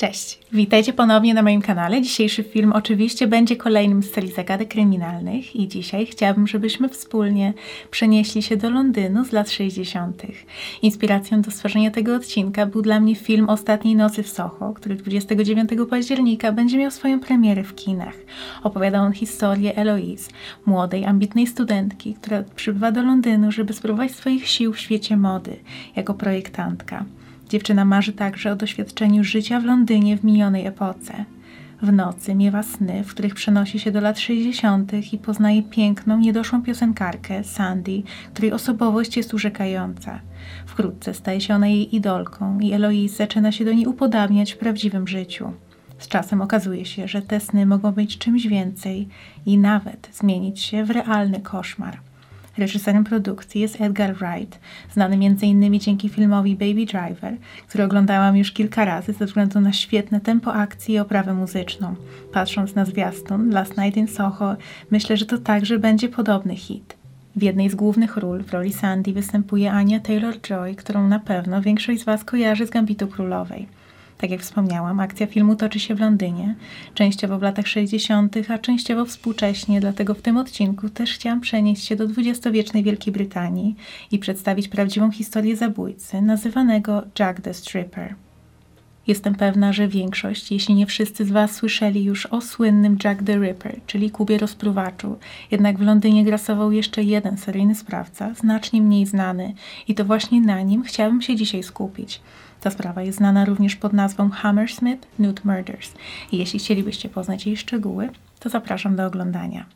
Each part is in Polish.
Cześć, witajcie ponownie na moim kanale. Dzisiejszy film oczywiście będzie kolejnym z serii zagadek kryminalnych i dzisiaj chciałabym, żebyśmy wspólnie przenieśli się do Londynu z lat 60. Inspiracją do stworzenia tego odcinka był dla mnie film Ostatniej nocy w Soho, który 29 października będzie miał swoją premierę w kinach. Opowiada on historię Eloise, młodej, ambitnej studentki, która przybywa do Londynu, żeby spróbować swoich sił w świecie mody jako projektantka. Dziewczyna marzy także o doświadczeniu życia w Londynie w minionej epoce. W nocy miewa sny, w których przenosi się do lat 60. i poznaje piękną, niedoszłą piosenkarkę Sandy, której osobowość jest urzekająca. Wkrótce staje się ona jej idolką i Eloise zaczyna się do niej upodabniać w prawdziwym życiu. Z czasem okazuje się, że te sny mogą być czymś więcej i nawet zmienić się w realny koszmar. Reżyserem produkcji jest Edgar Wright, znany m.in. dzięki filmowi Baby Driver, który oglądałam już kilka razy ze względu na świetne tempo akcji i oprawę muzyczną. Patrząc na zwiastun Last Night in Soho, myślę, że to także będzie podobny hit. W jednej z głównych ról w roli Sandy występuje Ania Taylor-Joy, którą na pewno większość z Was kojarzy z Gambitu Królowej. Tak jak wspomniałam, akcja filmu toczy się w Londynie, częściowo w latach 60., a częściowo współcześnie, dlatego w tym odcinku też chciałam przenieść się do dwudziestowiecznej Wielkiej Brytanii i przedstawić prawdziwą historię zabójcy, nazywanego Jack the Stripper. Jestem pewna, że większość, jeśli nie wszyscy z Was słyszeli już o słynnym Jack the Ripper, czyli Kubie rozpruwaczu. Jednak w Londynie grasował jeszcze jeden seryjny sprawca, znacznie mniej znany i to właśnie na nim chciałabym się dzisiaj skupić. Ta sprawa jest znana również pod nazwą Hammersmith Nude Murders jeśli chcielibyście poznać jej szczegóły, to zapraszam do oglądania.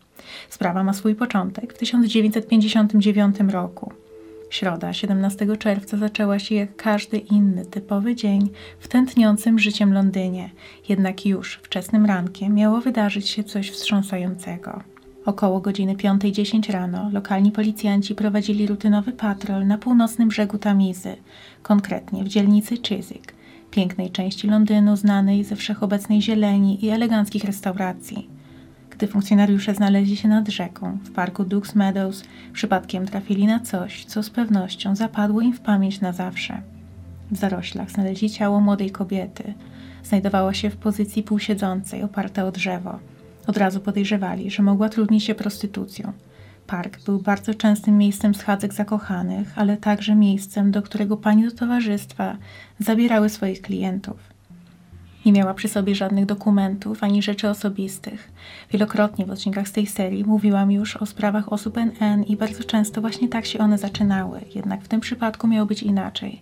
Sprawa ma swój początek w 1959 roku. Środa, 17 czerwca, zaczęła się jak każdy inny typowy dzień w tętniącym życiem Londynie, jednak już wczesnym rankiem miało wydarzyć się coś wstrząsającego. Około godziny 5.10 rano lokalni policjanci prowadzili rutynowy patrol na północnym brzegu Tamizy, konkretnie w dzielnicy Chiswick, pięknej części Londynu znanej ze wszechobecnej zieleni i eleganckich restauracji. Gdy funkcjonariusze znaleźli się nad rzeką, w parku Dukes Meadows, przypadkiem trafili na coś, co z pewnością zapadło im w pamięć na zawsze. W zaroślach znaleźli ciało młodej kobiety. Znajdowała się w pozycji półsiedzącej, oparta o drzewo. Od razu podejrzewali, że mogła trudnić się prostytucją. Park był bardzo częstym miejscem schadzek zakochanych, ale także miejscem, do którego pani do towarzystwa zabierały swoich klientów. Nie miała przy sobie żadnych dokumentów ani rzeczy osobistych. Wielokrotnie w odcinkach z tej serii mówiłam już o sprawach osób NN i bardzo często właśnie tak się one zaczynały, jednak w tym przypadku miało być inaczej.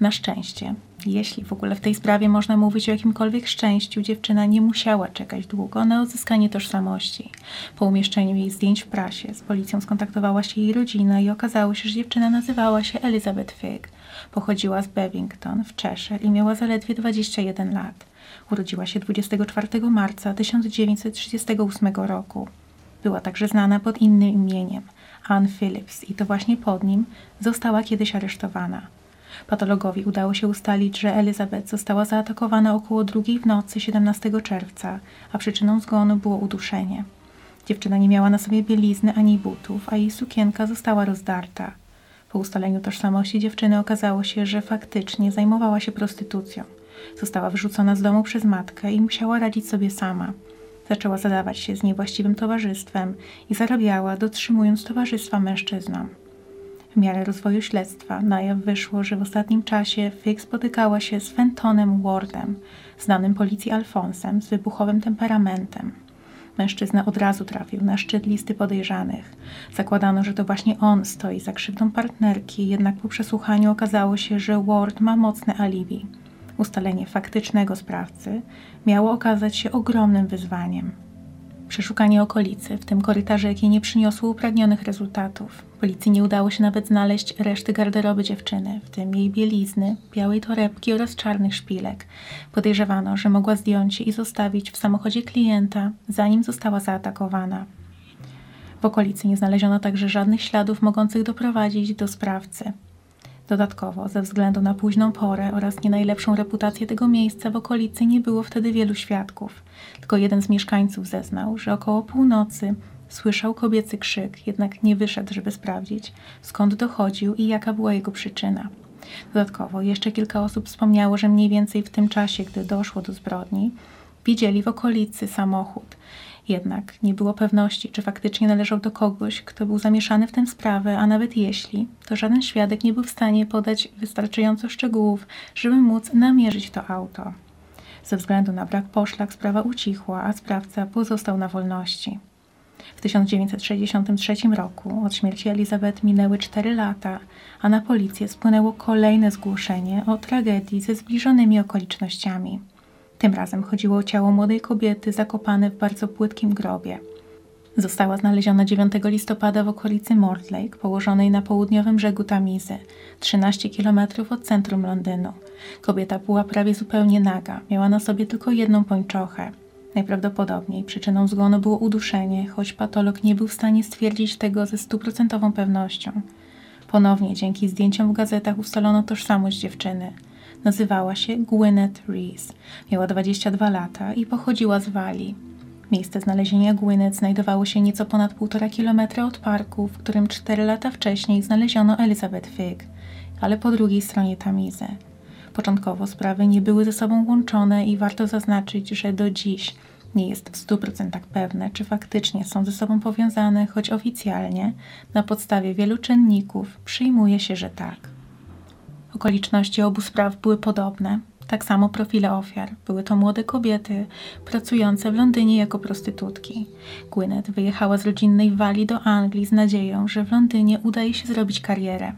Na szczęście, jeśli w ogóle w tej sprawie można mówić o jakimkolwiek szczęściu, dziewczyna nie musiała czekać długo na odzyskanie tożsamości. Po umieszczeniu jej zdjęć w prasie z policją skontaktowała się jej rodzina i okazało się, że dziewczyna nazywała się Elizabeth Figg. Pochodziła z Bevington w Cheshire i miała zaledwie 21 lat. Urodziła się 24 marca 1938 roku. Była także znana pod innym imieniem Anne Phillips i to właśnie pod nim została kiedyś aresztowana. Patologowi udało się ustalić, że Elizabeth została zaatakowana około drugiej w nocy 17 czerwca, a przyczyną zgonu było uduszenie. Dziewczyna nie miała na sobie bielizny ani butów, a jej sukienka została rozdarta. Po ustaleniu tożsamości dziewczyny okazało się, że faktycznie zajmowała się prostytucją. Została wyrzucona z domu przez matkę i musiała radzić sobie sama. Zaczęła zadawać się z niewłaściwym towarzystwem i zarabiała, dotrzymując towarzystwa mężczyznom. W miarę rozwoju śledztwa na jaw wyszło, że w ostatnim czasie Fig spotykała się z Fentonem Wardem, znanym policji Alfonsem z wybuchowym temperamentem. Mężczyzna od razu trafił na szczyt listy podejrzanych. Zakładano, że to właśnie on stoi za krzywdą partnerki, jednak po przesłuchaniu okazało się, że Ward ma mocne alibi. Ustalenie faktycznego sprawcy miało okazać się ogromnym wyzwaniem. Przeszukanie okolicy, w tym korytarze, jakie nie przyniosło upragnionych rezultatów. Policji nie udało się nawet znaleźć reszty garderoby dziewczyny, w tym jej bielizny, białej torebki oraz czarnych szpilek. Podejrzewano, że mogła zdjąć je i zostawić w samochodzie klienta, zanim została zaatakowana. W okolicy nie znaleziono także żadnych śladów mogących doprowadzić do sprawcy. Dodatkowo, ze względu na późną porę oraz nie najlepszą reputację tego miejsca w okolicy nie było wtedy wielu świadków. Tylko jeden z mieszkańców zeznał, że około północy słyszał kobiecy krzyk, jednak nie wyszedł, żeby sprawdzić, skąd dochodził i jaka była jego przyczyna. Dodatkowo jeszcze kilka osób wspomniało, że mniej więcej w tym czasie, gdy doszło do zbrodni, widzieli w okolicy samochód. Jednak nie było pewności, czy faktycznie należał do kogoś, kto był zamieszany w tę sprawę, a nawet jeśli, to żaden świadek nie był w stanie podać wystarczająco szczegółów, żeby móc namierzyć to auto. Ze względu na brak poszlak sprawa ucichła, a sprawca pozostał na wolności. W 1963 roku od śmierci Elizabeth minęły 4 lata, a na policję spłynęło kolejne zgłoszenie o tragedii ze zbliżonymi okolicznościami. Tym razem chodziło o ciało młodej kobiety zakopane w bardzo płytkim grobie. Została znaleziona 9 listopada w okolicy Mortlake, położonej na południowym brzegu Tamizy, 13 km od centrum Londynu. Kobieta była prawie zupełnie naga, miała na sobie tylko jedną pończochę. Najprawdopodobniej przyczyną zgonu było uduszenie, choć patolog nie był w stanie stwierdzić tego ze stuprocentową pewnością. Ponownie dzięki zdjęciom w gazetach ustalono tożsamość dziewczyny. Nazywała się Gwyneth Rees. Miała 22 lata i pochodziła z Walii. Miejsce znalezienia Gwyneth znajdowało się nieco ponad półtora kilometra od parku, w którym cztery lata wcześniej znaleziono Elizabeth Figg, ale po drugiej stronie Tamizy. Początkowo sprawy nie były ze sobą łączone i warto zaznaczyć, że do dziś nie jest w 100% pewne, czy faktycznie są ze sobą powiązane, choć oficjalnie, na podstawie wielu czynników, przyjmuje się, że tak. Okoliczności obu spraw były podobne, tak samo profile ofiar. Były to młode kobiety pracujące w Londynie jako prostytutki. Gwyneth wyjechała z rodzinnej Walii do Anglii z nadzieją, że w Londynie uda jej się zrobić karierę.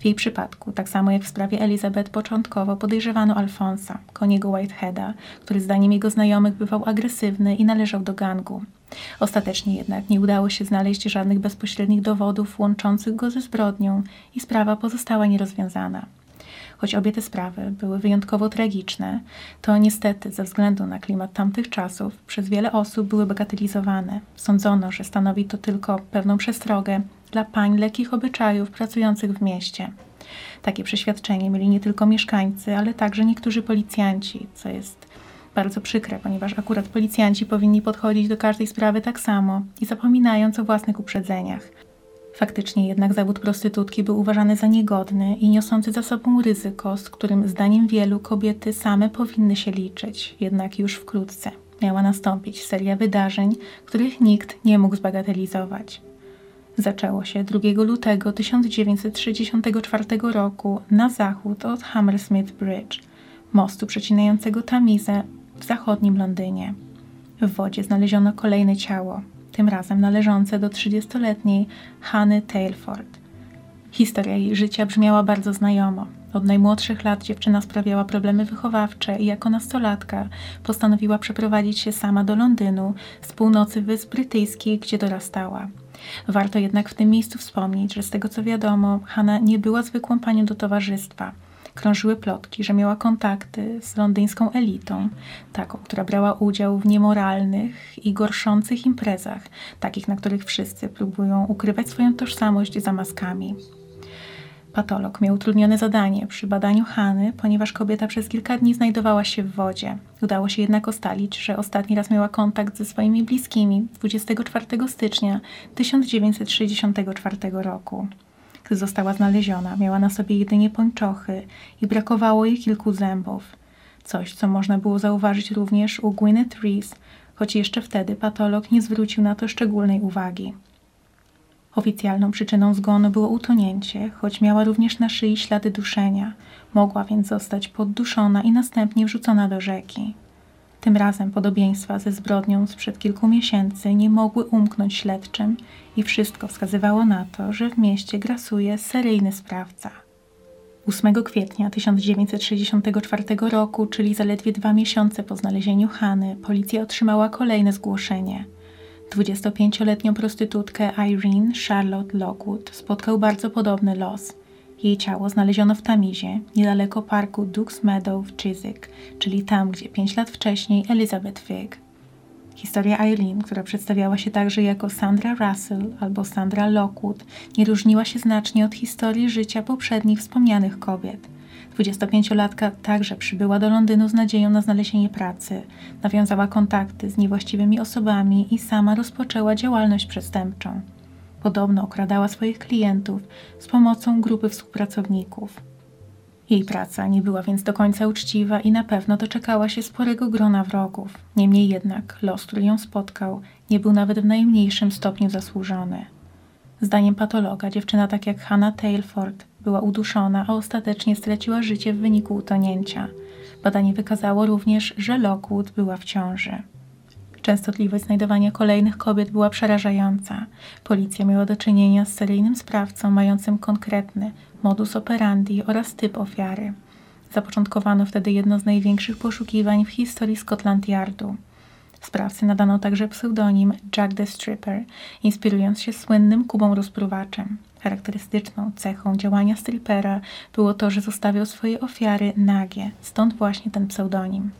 W jej przypadku, tak samo jak w sprawie Elizabeth, początkowo podejrzewano Alfonsa, koniego Whiteheada, który zdaniem jego znajomych bywał agresywny i należał do gangu. Ostatecznie jednak nie udało się znaleźć żadnych bezpośrednich dowodów łączących go ze zbrodnią i sprawa pozostała nierozwiązana. Choć obie te sprawy były wyjątkowo tragiczne, to niestety ze względu na klimat tamtych czasów przez wiele osób były bagatelizowane. Sądzono, że stanowi to tylko pewną przestrogę dla pań lekkich obyczajów pracujących w mieście. Takie przeświadczenie mieli nie tylko mieszkańcy, ale także niektórzy policjanci, co jest bardzo przykre, ponieważ akurat policjanci powinni podchodzić do każdej sprawy tak samo i zapominając o własnych uprzedzeniach. Faktycznie jednak zawód prostytutki był uważany za niegodny i niosący za sobą ryzyko, z którym zdaniem wielu kobiety same powinny się liczyć, jednak już wkrótce miała nastąpić seria wydarzeń, których nikt nie mógł zbagatelizować. Zaczęło się 2 lutego 1964 roku na zachód od Hammersmith Bridge, mostu przecinającego Tamizę w zachodnim Londynie. W wodzie znaleziono kolejne ciało, tym razem należące do 30-letniej Hany Tailford. Historia jej życia brzmiała bardzo znajomo. Od najmłodszych lat dziewczyna sprawiała problemy wychowawcze i jako nastolatka postanowiła przeprowadzić się sama do Londynu z północy Wysp Brytyjskich, gdzie dorastała. Warto jednak w tym miejscu wspomnieć, że z tego co wiadomo, Hanna nie była zwykłą panią do towarzystwa. Krążyły plotki, że miała kontakty z londyńską elitą, taką, która brała udział w niemoralnych i gorszących imprezach, takich, na których wszyscy próbują ukrywać swoją tożsamość za maskami. Patolog miał utrudnione zadanie przy badaniu Hany, ponieważ kobieta przez kilka dni znajdowała się w wodzie. Udało się jednak ostalić, że ostatni raz miała kontakt ze swoimi bliskimi 24 stycznia 1964 roku. Gdy została znaleziona, miała na sobie jedynie pończochy i brakowało jej kilku zębów. Coś, co można było zauważyć również u Gwyneth Rees, choć jeszcze wtedy patolog nie zwrócił na to szczególnej uwagi. Oficjalną przyczyną zgonu było utonięcie, choć miała również na szyi ślady duszenia. Mogła więc zostać podduszona i następnie wrzucona do rzeki. Tym razem podobieństwa ze zbrodnią sprzed kilku miesięcy nie mogły umknąć śledczym i wszystko wskazywało na to, że w mieście grasuje seryjny sprawca. 8 kwietnia 1964 roku, czyli zaledwie dwa miesiące po znalezieniu Hany, policja otrzymała kolejne zgłoszenie – 25-letnią prostytutkę Irene Charlotte Lockwood spotkał bardzo podobny los. Jej ciało znaleziono w Tamizie, niedaleko parku Duke's Meadow w Chiswick, czyli tam, gdzie 5 lat wcześniej Elizabeth Figg. Historia Irene, która przedstawiała się także jako Sandra Russell albo Sandra Lockwood, nie różniła się znacznie od historii życia poprzednich wspomnianych kobiet – 25-latka także przybyła do Londynu z nadzieją na znalezienie pracy, nawiązała kontakty z niewłaściwymi osobami i sama rozpoczęła działalność przestępczą. Podobno okradała swoich klientów z pomocą grupy współpracowników. Jej praca nie była więc do końca uczciwa i na pewno doczekała się sporego grona wrogów. Niemniej jednak los, który ją spotkał, nie był nawet w najmniejszym stopniu zasłużony. Zdaniem patologa, dziewczyna tak jak Hannah Tailford była uduszona, a ostatecznie straciła życie w wyniku utonięcia. Badanie wykazało również, że Lockwood była w ciąży. Częstotliwość znajdowania kolejnych kobiet była przerażająca. Policja miała do czynienia z seryjnym sprawcą mającym konkretny modus operandi oraz typ ofiary. Zapoczątkowano wtedy jedno z największych poszukiwań w historii Scotland Yardu. Sprawcy nadano także pseudonim Jack the Stripper, inspirując się słynnym Kubą rozpruwaczem. Charakterystyczną cechą działania strippera było to, że zostawiał swoje ofiary nagie, stąd właśnie ten pseudonim.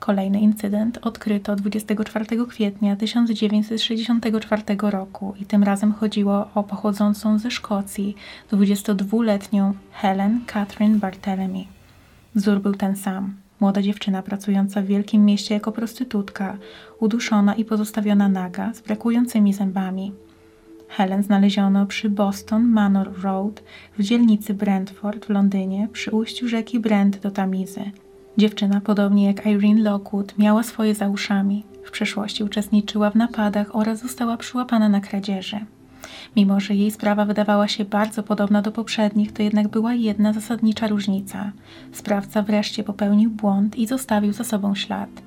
Kolejny incydent odkryto 24 kwietnia 1964 roku i tym razem chodziło o pochodzącą ze Szkocji 22-letnią Helen Catherine Barthélemy. Wzór był ten sam. Młoda dziewczyna pracująca w wielkim mieście jako prostytutka, uduszona i pozostawiona naga z brakującymi zębami. Helen znaleziono przy Boston Manor Road w dzielnicy Brentford w Londynie przy ujściu rzeki Brent do Tamizy. Dziewczyna, podobnie jak Irene Lockwood, miała swoje za uszami. W przeszłości uczestniczyła w napadach oraz została przyłapana na kradzieży. Mimo, że jej sprawa wydawała się bardzo podobna do poprzednich, to jednak była jedna zasadnicza różnica. Sprawca wreszcie popełnił błąd i zostawił za sobą ślad.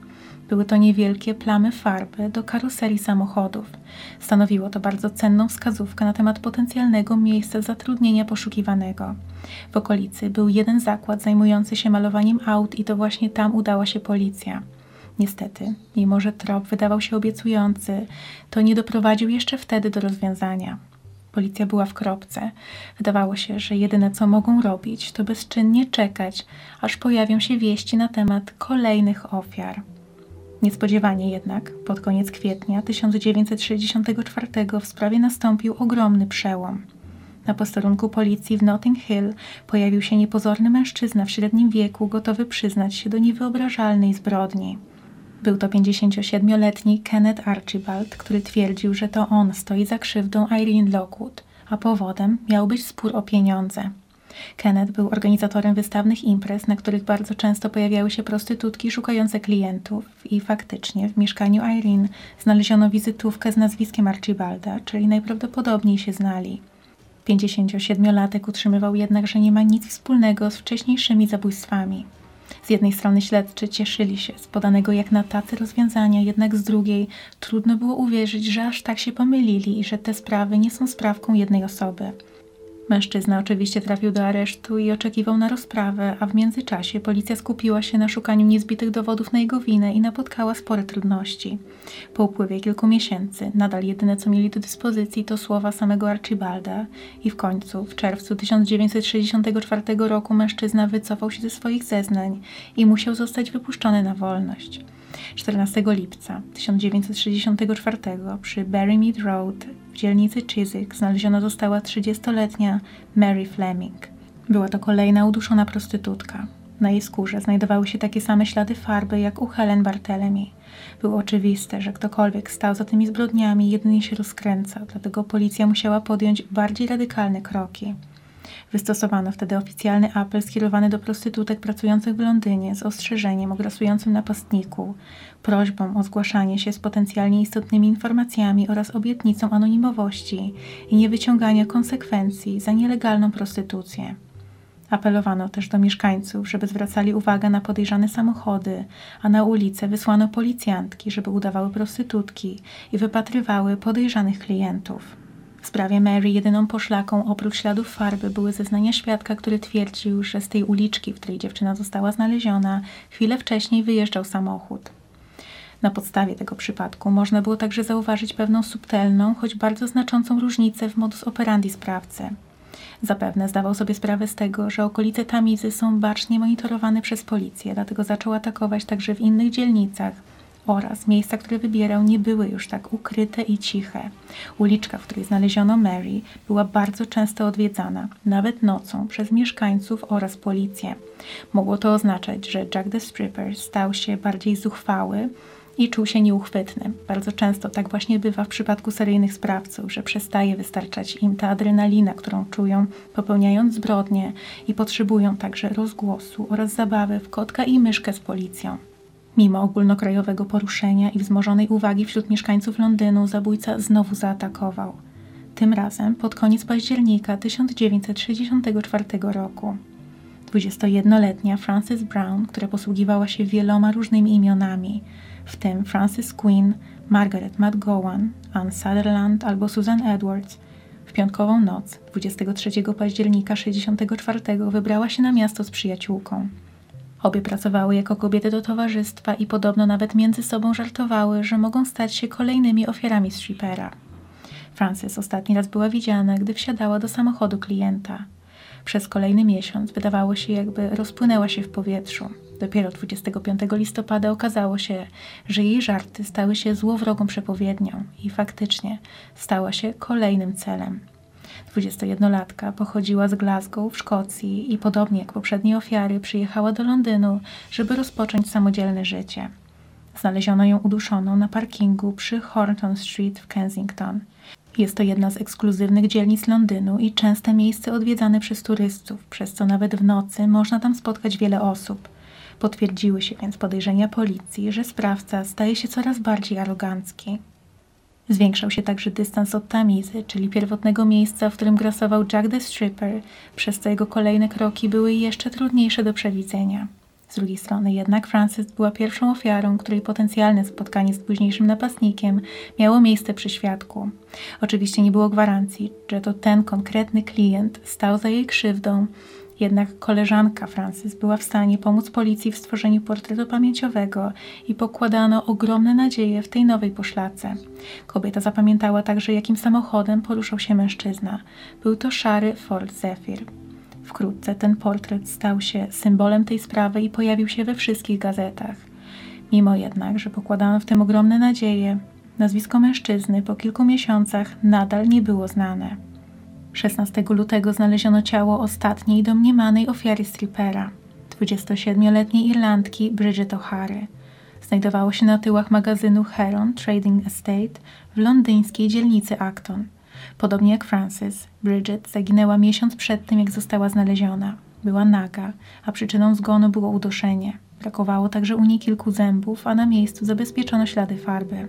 Były to niewielkie plamy farby do karoserii samochodów. Stanowiło to bardzo cenną wskazówkę na temat potencjalnego miejsca zatrudnienia poszukiwanego. W okolicy był jeden zakład zajmujący się malowaniem aut i to właśnie tam udała się policja. Niestety, mimo że trop wydawał się obiecujący, to nie doprowadził jeszcze wtedy do rozwiązania. Policja była w kropce. Wydawało się, że jedyne co mogą robić, to bezczynnie czekać, aż pojawią się wieści na temat kolejnych ofiar. Niespodziewanie jednak, pod koniec kwietnia 1964 w sprawie nastąpił ogromny przełom. Na posterunku policji w Notting Hill pojawił się niepozorny mężczyzna w średnim wieku, gotowy przyznać się do niewyobrażalnej zbrodni. Był to 57-letni Kenneth Archibald, który twierdził, że to on stoi za krzywdą Irene Lockwood, a powodem miał być spór o pieniądze. Kenneth był organizatorem wystawnych imprez, na których bardzo często pojawiały się prostytutki szukające klientów i faktycznie w mieszkaniu Irene znaleziono wizytówkę z nazwiskiem Archibalda, czyli najprawdopodobniej się znali. 57-latek utrzymywał jednak, że nie ma nic wspólnego z wcześniejszymi zabójstwami. Z jednej strony śledczy cieszyli się z podanego jak na tacy rozwiązania, jednak z drugiej trudno było uwierzyć, że aż tak się pomylili i że te sprawy nie są sprawką jednej osoby. Mężczyzna oczywiście trafił do aresztu i oczekiwał na rozprawę, a w międzyczasie policja skupiła się na szukaniu niezbitych dowodów na jego winę i napotkała spore trudności. Po upływie kilku miesięcy nadal jedyne co mieli do dyspozycji to słowa samego Archibalda i w końcu w czerwcu 1964 roku mężczyzna wycofał się ze swoich zeznań i musiał zostać wypuszczony na wolność. 14 lipca 1964 przy Berrymead Road w dzielnicy Chiswick znaleziona została 30-letnia Mary Fleming. Była to kolejna uduszona prostytutka. Na jej skórze znajdowały się takie same ślady farby jak u Helen Bartelemy. Było oczywiste, że ktokolwiek stał za tymi zbrodniami jedynie się rozkręcał, dlatego policja musiała podjąć bardziej radykalne kroki. Wystosowano wtedy oficjalny apel skierowany do prostytutek pracujących w Londynie z ostrzeżeniem o grasującym napastniku, prośbą o zgłaszanie się z potencjalnie istotnymi informacjami oraz obietnicą anonimowości i niewyciągania konsekwencji za nielegalną prostytucję. Apelowano też do mieszkańców, żeby zwracali uwagę na podejrzane samochody, a na ulicę wysłano policjantki, żeby udawały prostytutki i wypatrywały podejrzanych klientów. W sprawie Mary jedyną poszlaką oprócz śladów farby były zeznania świadka, który twierdził, że z tej uliczki, w której dziewczyna została znaleziona, chwilę wcześniej wyjeżdżał samochód. Na podstawie tego przypadku można było także zauważyć pewną subtelną, choć bardzo znaczącą różnicę w modus operandi sprawcy. Zapewne zdawał sobie sprawę z tego, że okolice Tamizy są bacznie monitorowane przez policję, dlatego zaczął atakować także w innych dzielnicach, oraz miejsca, które wybierał, nie były już tak ukryte i ciche. Uliczka, w której znaleziono Mary, była bardzo często odwiedzana, nawet nocą, przez mieszkańców oraz policję. Mogło to oznaczać, że Jack the Stripper stał się bardziej zuchwały i czuł się nieuchwytny. Bardzo często tak właśnie bywa w przypadku seryjnych sprawców, że przestaje wystarczać im ta adrenalina, którą czują popełniając zbrodnie i potrzebują także rozgłosu oraz zabawy w kotka i myszkę z policją. Mimo ogólnokrajowego poruszenia i wzmożonej uwagi wśród mieszkańców Londynu, zabójca znowu zaatakował. Tym razem pod koniec października 1964 roku. 21-letnia Frances Brown, która posługiwała się wieloma różnymi imionami, w tym Frances Quinn, Margaret McGowan, Anne Sutherland albo Susan Edwards, w piątkową noc 23 października 1964 wybrała się na miasto z przyjaciółką. Obie pracowały jako kobiety do towarzystwa i podobno nawet między sobą żartowały, że mogą stać się kolejnymi ofiarami strippera. Frances ostatni raz była widziana, gdy wsiadała do samochodu klienta. Przez kolejny miesiąc wydawało się, jakby rozpłynęła się w powietrzu. Dopiero 25 listopada okazało się, że jej żarty stały się złowrogą przepowiednią i faktycznie stała się kolejnym celem. 21-latka pochodziła z Glasgow w Szkocji i podobnie jak poprzednie ofiary przyjechała do Londynu, żeby rozpocząć samodzielne życie. Znaleziono ją uduszoną na parkingu przy Horton Street w Kensington. Jest to jedna z ekskluzywnych dzielnic Londynu i częste miejsce odwiedzane przez turystów, przez co nawet w nocy można tam spotkać wiele osób. Potwierdziły się więc podejrzenia policji, że sprawca staje się coraz bardziej arogancki. Zwiększał się także dystans od Tamizy, czyli pierwotnego miejsca, w którym grasował Jack the Stripper, przez co jego kolejne kroki były jeszcze trudniejsze do przewidzenia. Z drugiej strony jednak Frances była pierwszą ofiarą, której potencjalne spotkanie z późniejszym napastnikiem miało miejsce przy świadku. Oczywiście nie było gwarancji, że to ten konkretny klient stał za jej krzywdą, jednak koleżanka Francis była w stanie pomóc policji w stworzeniu portretu pamięciowego i pokładano ogromne nadzieje w tej nowej poszlace. Kobieta zapamiętała także, jakim samochodem poruszał się mężczyzna. Był to szary Ford Zephyr. Wkrótce ten portret stał się symbolem tej sprawy i pojawił się we wszystkich gazetach. Mimo jednak, że pokładano w tym ogromne nadzieje, nazwisko mężczyzny po kilku miesiącach nadal nie było znane. 16 lutego znaleziono ciało ostatniej domniemanej ofiary strippera, 27-letniej Irlandki Bridget O'Hary. Znajdowało się na tyłach magazynu Heron Trading Estate w londyńskiej dzielnicy Acton. Podobnie jak Frances, Bridget zaginęła miesiąc przed tym, jak została znaleziona. Była naga, a przyczyną zgonu było uduszenie. Brakowało także u niej kilku zębów, a na miejscu zabezpieczono ślady farby.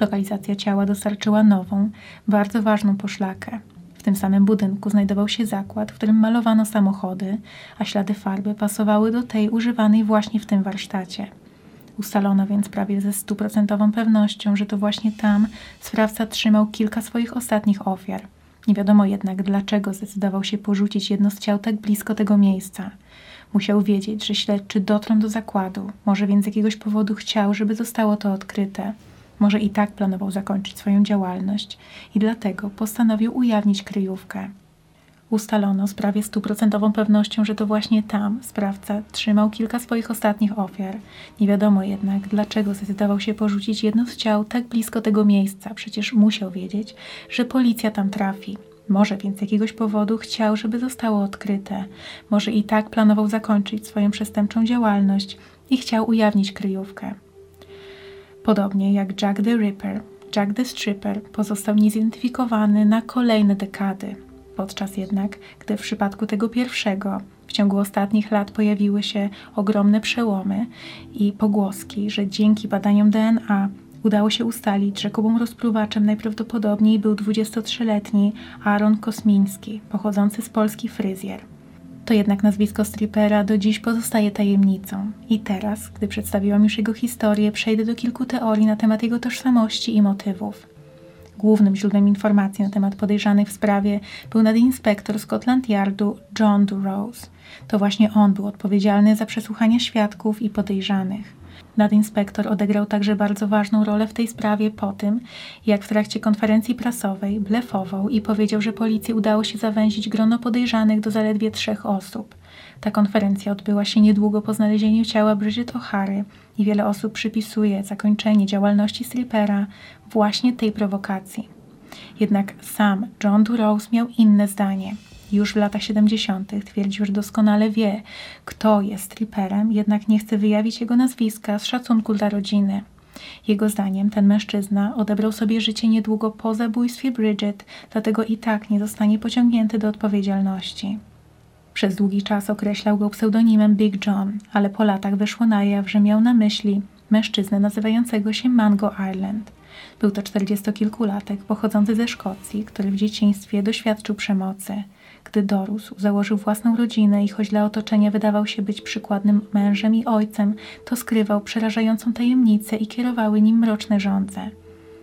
Lokalizacja ciała dostarczyła nową, bardzo ważną poszlakę. W tym samym budynku znajdował się zakład, w którym malowano samochody, a ślady farby pasowały do tej używanej właśnie w tym warsztacie. Ustalono więc prawie ze stuprocentową pewnością, że to właśnie tam sprawca trzymał kilka swoich ostatnich ofiar. Nie wiadomo jednak, dlaczego zdecydował się porzucić jedno z ciał tak blisko tego miejsca. Musiał wiedzieć, że śledczy dotrą do zakładu, może więc z jakiegoś powodu chciał, żeby zostało to odkryte. Może i tak planował zakończyć swoją działalność i dlatego postanowił ujawnić kryjówkę. Ustalono z prawie stuprocentową pewnością, że to właśnie tam sprawca trzymał kilka swoich ostatnich ofiar. Nie wiadomo jednak, dlaczego zdecydował się porzucić jedno z ciał tak blisko tego miejsca. Przecież musiał wiedzieć, że policja tam trafi. Może więc z jakiegoś powodu chciał, żeby zostało odkryte. Może i tak planował zakończyć swoją przestępczą działalność i chciał ujawnić kryjówkę. Podobnie jak Jack the Ripper, Jack the Stripper pozostał niezidentyfikowany na kolejne dekady. Podczas jednak, gdy w przypadku tego pierwszego w ciągu ostatnich lat pojawiły się ogromne przełomy i pogłoski, że dzięki badaniom DNA udało się ustalić, że kubą rozpruwaczem najprawdopodobniej był 23-letni Aaron Kosmiński, pochodzący z Polski fryzjer. To jednak nazwisko stripera do dziś pozostaje tajemnicą. I teraz, gdy przedstawiłam już jego historię, przejdę do kilku teorii na temat jego tożsamości i motywów. Głównym źródłem informacji na temat podejrzanych w sprawie był nadinspektor Scotland Yardu John Durrose. To właśnie on był odpowiedzialny za przesłuchanie świadków i podejrzanych. Nadinspektor odegrał także bardzo ważną rolę w tej sprawie po tym, jak w trakcie konferencji prasowej blefował i powiedział, że policji udało się zawęzić grono podejrzanych do zaledwie trzech osób. Ta konferencja odbyła się niedługo po znalezieniu ciała Bridget O'Hary i wiele osób przypisuje zakończenie działalności strippera właśnie tej prowokacji. Jednak sam John Durrose miał inne zdanie. Już w latach 70. twierdził, że doskonale wie, kto jest stripperem, jednak nie chce wyjawić jego nazwiska z szacunku dla rodziny. Jego zdaniem ten mężczyzna odebrał sobie życie niedługo po zabójstwie Bridget, dlatego i tak nie zostanie pociągnięty do odpowiedzialności. Przez długi czas określał go pseudonimem Big John, ale po latach wyszło na jaw, że miał na myśli mężczyznę nazywającego się Mango Island. Był to czterdziestokilkulatek pochodzący ze Szkocji, który w dzieciństwie doświadczył przemocy. Gdy dorósł, założył własną rodzinę i choć dla otoczenia wydawał się być przykładnym mężem i ojcem, to skrywał przerażającą tajemnicę i kierowały nim mroczne żądze.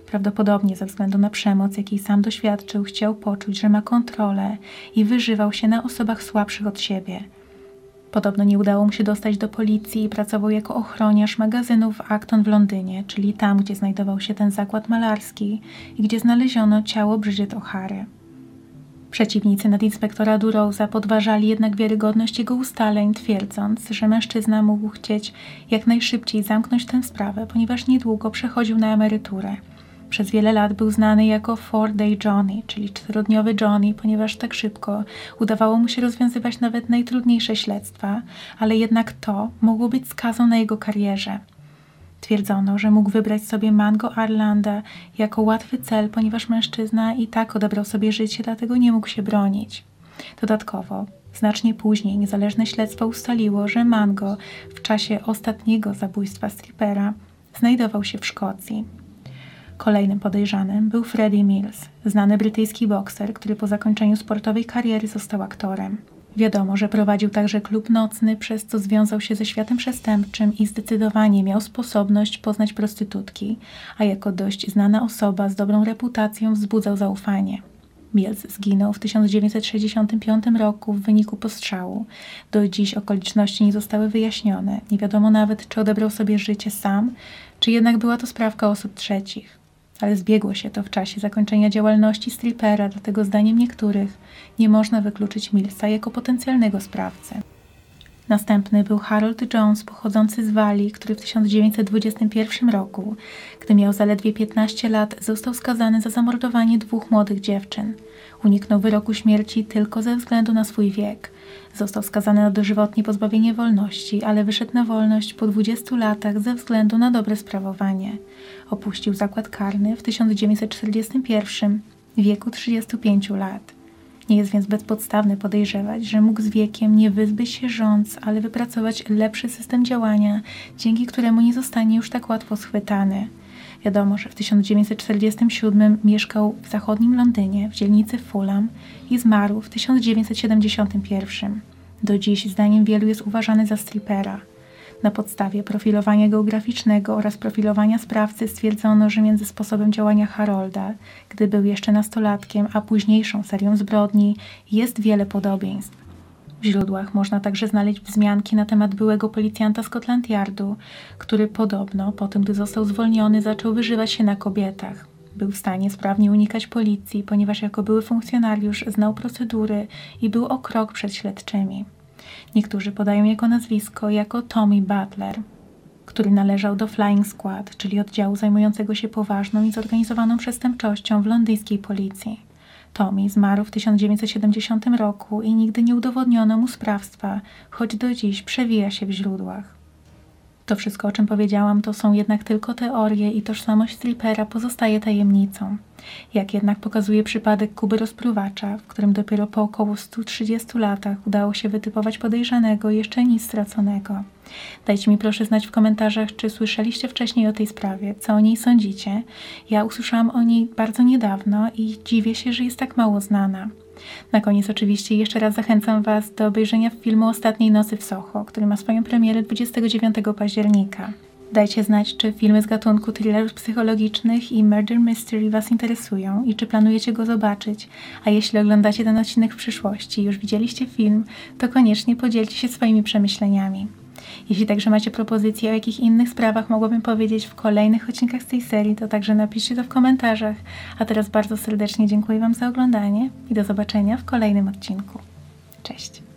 Prawdopodobnie ze względu na przemoc, jakiej sam doświadczył, chciał poczuć, że ma kontrolę i wyżywał się na osobach słabszych od siebie. Podobno nie udało mu się dostać do policji i pracował jako ochroniarz magazynów Acton w Londynie, czyli tam, gdzie znajdował się ten zakład malarski i gdzie znaleziono ciało Bridget O'Hary. Przeciwnicy nadinspektora Durouza podważali jednak wiarygodność jego ustaleń, twierdząc, że mężczyzna mógł chcieć jak najszybciej zamknąć tę sprawę, ponieważ niedługo przechodził na emeryturę. Przez wiele lat był znany jako Four Day Johnny, czyli czterodniowy Johnny, ponieważ tak szybko udawało mu się rozwiązywać nawet najtrudniejsze śledztwa, ale jednak to mogło być skazą na jego karierze. Twierdzono, że mógł wybrać sobie Mango Arlanda jako łatwy cel, ponieważ mężczyzna i tak odebrał sobie życie, dlatego nie mógł się bronić. Dodatkowo, znacznie później niezależne śledztwo ustaliło, że Mango w czasie ostatniego zabójstwa stripera znajdował się w Szkocji. Kolejnym podejrzanym był Freddie Mills, znany brytyjski bokser, który po zakończeniu sportowej kariery został aktorem. Wiadomo, że prowadził także klub nocny, przez co związał się ze światem przestępczym i zdecydowanie miał sposobność poznać prostytutki, a jako dość znana osoba z dobrą reputacją wzbudzał zaufanie. Mills zginął w 1965 roku w wyniku postrzału. Do dziś okoliczności nie zostały wyjaśnione. Nie wiadomo nawet, czy odebrał sobie życie sam, czy jednak była to sprawka osób trzecich ale zbiegło się to w czasie zakończenia działalności stripera, dlatego zdaniem niektórych nie można wykluczyć Millsa jako potencjalnego sprawcę. Następny był Harold Jones, pochodzący z Walii, który w 1921 roku, gdy miał zaledwie 15 lat, został skazany za zamordowanie dwóch młodych dziewczyn. Uniknął wyroku śmierci tylko ze względu na swój wiek. Został skazany na dożywotnie pozbawienie wolności, ale wyszedł na wolność po 20 latach ze względu na dobre sprawowanie. Opuścił zakład karny w 1941 w wieku 35 lat. Nie jest więc bezpodstawne podejrzewać, że mógł z wiekiem nie wyzbyć się rządz, ale wypracować lepszy system działania, dzięki któremu nie zostanie już tak łatwo schwytany. Wiadomo, że w 1947 mieszkał w zachodnim Londynie, w dzielnicy Fulham i zmarł w 1971. Do dziś, zdaniem wielu, jest uważany za stripera. Na podstawie profilowania geograficznego oraz profilowania sprawcy stwierdzono, że między sposobem działania Harolda, gdy był jeszcze nastolatkiem, a późniejszą serią zbrodni jest wiele podobieństw. W źródłach można także znaleźć wzmianki na temat byłego policjanta Scotland Yardu, który podobno po tym, gdy został zwolniony, zaczął wyżywać się na kobietach. Był w stanie sprawnie unikać policji, ponieważ jako były funkcjonariusz znał procedury i był o krok przed śledczymi. Niektórzy podają jego nazwisko jako Tommy Butler, który należał do Flying Squad, czyli oddziału zajmującego się poważną i zorganizowaną przestępczością w londyńskiej policji. Tommy zmarł w 1970 roku i nigdy nie udowodniono mu sprawstwa, choć do dziś przewija się w źródłach. To wszystko, o czym powiedziałam, to są jednak tylko teorie i tożsamość stripera pozostaje tajemnicą. Jak jednak pokazuje przypadek Kuby Rozpruwacza, w którym dopiero po około 130 latach udało się wytypować podejrzanego jeszcze nic straconego. Dajcie mi proszę znać w komentarzach, czy słyszeliście wcześniej o tej sprawie, co o niej sądzicie. Ja usłyszałam o niej bardzo niedawno i dziwię się, że jest tak mało znana. Na koniec oczywiście jeszcze raz zachęcam Was do obejrzenia filmu Ostatniej Nocy w Soho, który ma swoją premierę 29 października. Dajcie znać, czy filmy z gatunku thrillerów psychologicznych i murder mystery Was interesują i czy planujecie go zobaczyć. A jeśli oglądacie ten odcinek w przyszłości i już widzieliście film, to koniecznie podzielcie się swoimi przemyśleniami. Jeśli także macie propozycje, o jakich innych sprawach mogłabym powiedzieć w kolejnych odcinkach z tej serii, to także napiszcie to w komentarzach. A teraz bardzo serdecznie dziękuję Wam za oglądanie i do zobaczenia w kolejnym odcinku. Cześć!